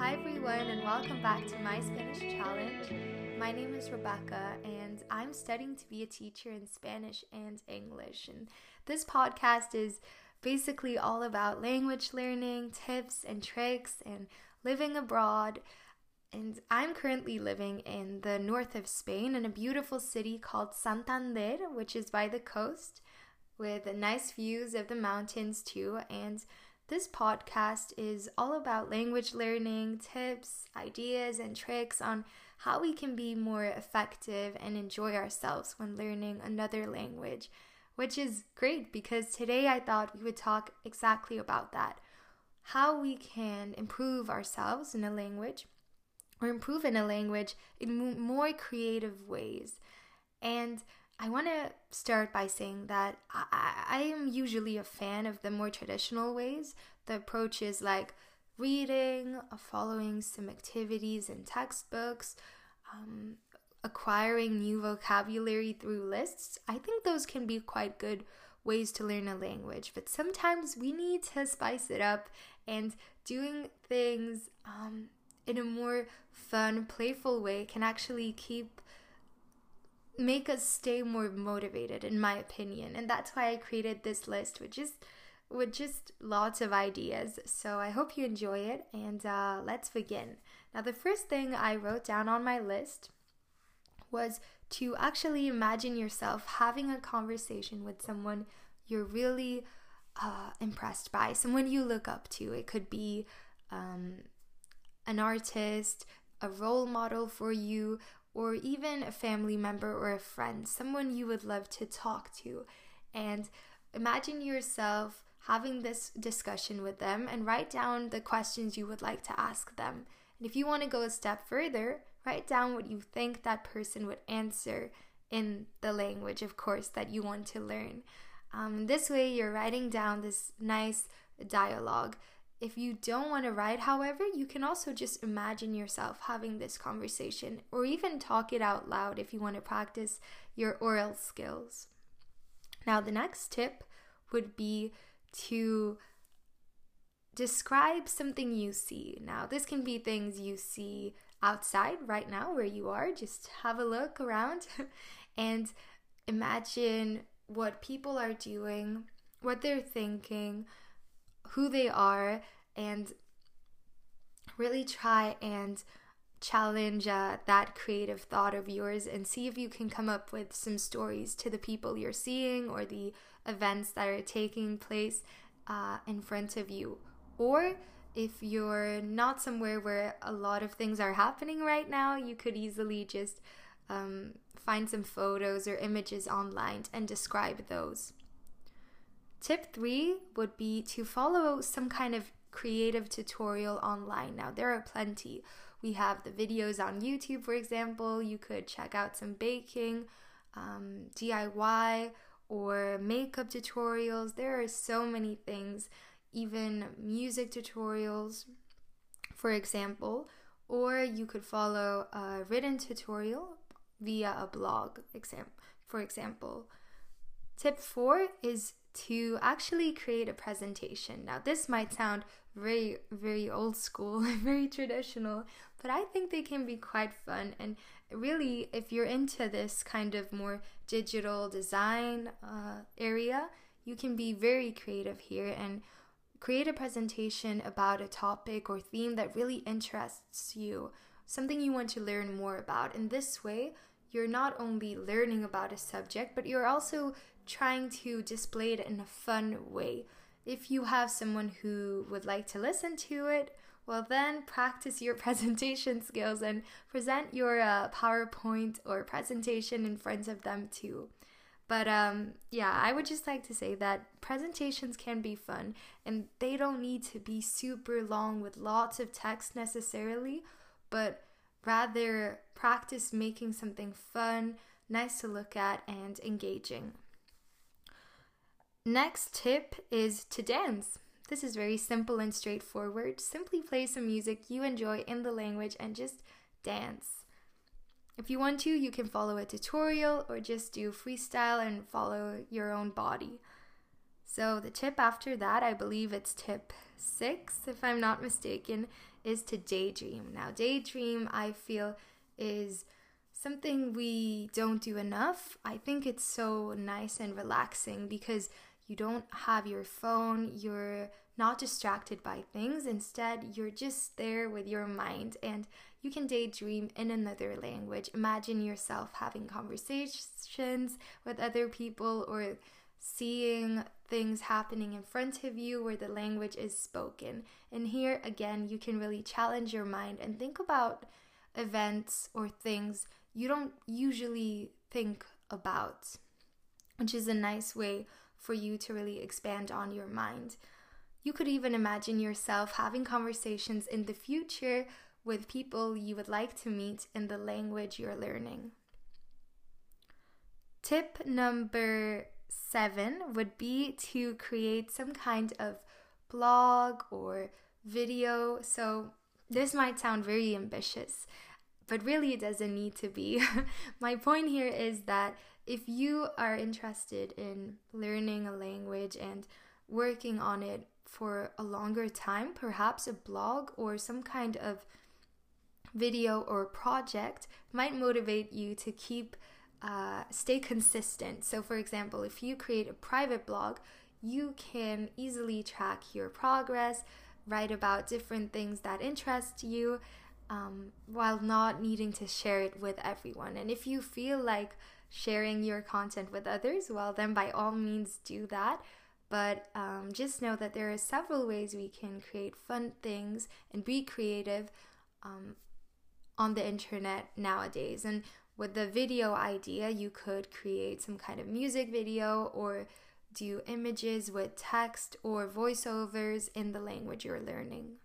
Hi, everyone, and welcome back to my Spanish challenge. My name is Rebecca, and I'm studying to be a teacher in Spanish and English. And this podcast is basically all about language learning, tips and tricks, and living abroad. And I'm currently living in the north of Spain in a beautiful city called Santander, which is by the coast with nice views of the mountains too. And this podcast is all about language learning, tips, ideas, and tricks on how we can be more effective and enjoy ourselves when learning another language, which is great because today I thought we would talk exactly about that how we can improve ourselves in a language or improve in a language in more creative ways. And I want to start by saying that I, I am usually a fan of the more traditional ways. The approach is like reading, uh, following some activities in textbooks, um, acquiring new vocabulary through lists. I think those can be quite good ways to learn a language, but sometimes we need to spice it up and doing things um, in a more fun, playful way can actually keep make us stay more motivated in my opinion. And that's why i created this list which is with just lots of ideas. So i hope you enjoy it and uh, let's begin. Now the first thing i wrote down on my list was to actually imagine yourself having a conversation with someone you're really uh, impressed by someone you look up to. It could be um, an artist a role model for you or even a family member or a friend, someone you would love to talk to. And imagine yourself having this discussion with them and write down the questions you would like to ask them. And if you want to go a step further, write down what you think that person would answer in the language, of course, that you want to learn. Um, this way, you're writing down this nice dialogue if you don't want to write, however, you can also just imagine yourself having this conversation or even talk it out loud if you want to practice your oral skills. Now, the next tip would be to describe something you see. Now, this can be things you see outside right now where you are. Just have a look around and imagine what people are doing, what they're thinking who they are and really try and challenge uh, that creative thought of yours and see if you can come up with some stories to the people you're seeing or the events that are taking place uh, in front of you. Or if you're not somewhere where a lot of things are happening right now, you could easily just um, find some photos or images online and describe those. Tip three would be to follow some kind of creative tutorial online. Now, there are plenty. We have the videos on YouTube, for example. You could check out some baking, um, DIY, or makeup tutorials. There are so many things, even music tutorials, for example. Or you could follow a written tutorial via a blog, exam- for example. Tip four is to actually create a presentation. Now, this might sound very, very old school, very traditional, but I think they can be quite fun. And really, if you're into this kind of more digital design uh, area, you can be very creative here and create a presentation about a topic or theme that really interests you, something you want to learn more about. In this way, you're not only learning about a subject, but you're also trying to display it in a fun way. If you have someone who would like to listen to it, well, then practice your presentation skills and present your uh, PowerPoint or presentation in front of them too. But um, yeah, I would just like to say that presentations can be fun and they don't need to be super long with lots of text necessarily, but rather practice making something fun, nice to look at, and engaging. Next tip is to dance. This is very simple and straightforward. Simply play some music you enjoy in the language and just dance. If you want to, you can follow a tutorial or just do freestyle and follow your own body. So, the tip after that, I believe it's tip six, if I'm not mistaken, is to daydream. Now, daydream, I feel, is something we don't do enough. I think it's so nice and relaxing because you don't have your phone, you're not distracted by things. Instead, you're just there with your mind and you can daydream in another language. Imagine yourself having conversations with other people or seeing things happening in front of you where the language is spoken. And here again, you can really challenge your mind and think about events or things you don't usually think about, which is a nice way for you to really expand on your mind. You could even imagine yourself having conversations in the future with people you would like to meet in the language you're learning. Tip number seven would be to create some kind of blog or video. So, this might sound very ambitious, but really it doesn't need to be. My point here is that if you are interested in learning a language and working on it for a longer time, perhaps a blog or some kind of video or project might motivate you to keep uh, stay consistent. So, for example, if you create a private blog, you can easily track your progress, write about different things that interest you, um, while not needing to share it with everyone. And if you feel like sharing your content with others, well, then by all means do that. But um, just know that there are several ways we can create fun things and be creative um, on the internet nowadays. And with the video idea, you could create some kind of music video or do images with text or voiceovers in the language you're learning.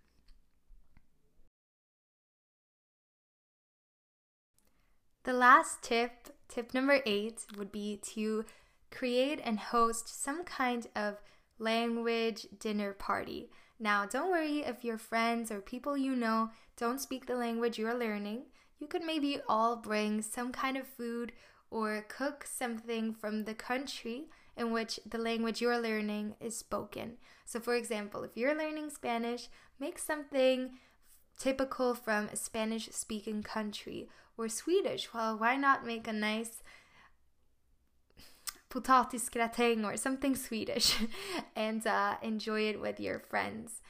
The last tip, tip number eight, would be to create and host some kind of language dinner party. Now, don't worry if your friends or people you know don't speak the language you're learning. You could maybe all bring some kind of food or cook something from the country in which the language you're learning is spoken. So, for example, if you're learning Spanish, make something typical from a Spanish speaking country or Swedish. Well, why not make a nice potatisgratäng or something Swedish and uh, enjoy it with your friends?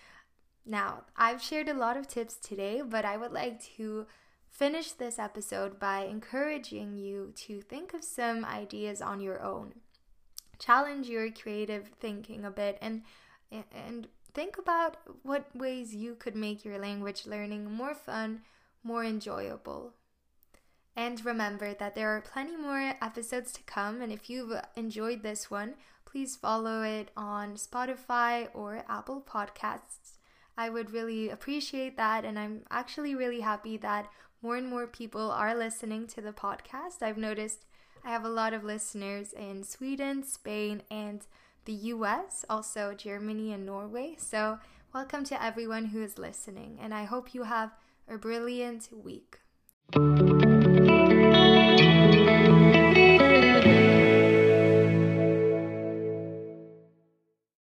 Now, I've shared a lot of tips today, but I would like to finish this episode by encouraging you to think of some ideas on your own. Challenge your creative thinking a bit and and think about what ways you could make your language learning more fun, more enjoyable. And remember that there are plenty more episodes to come. And if you've enjoyed this one, please follow it on Spotify or Apple Podcasts. I would really appreciate that. And I'm actually really happy that more and more people are listening to the podcast. I've noticed I have a lot of listeners in Sweden, Spain, and the US, also Germany and Norway. So, welcome to everyone who is listening. And I hope you have a brilliant week.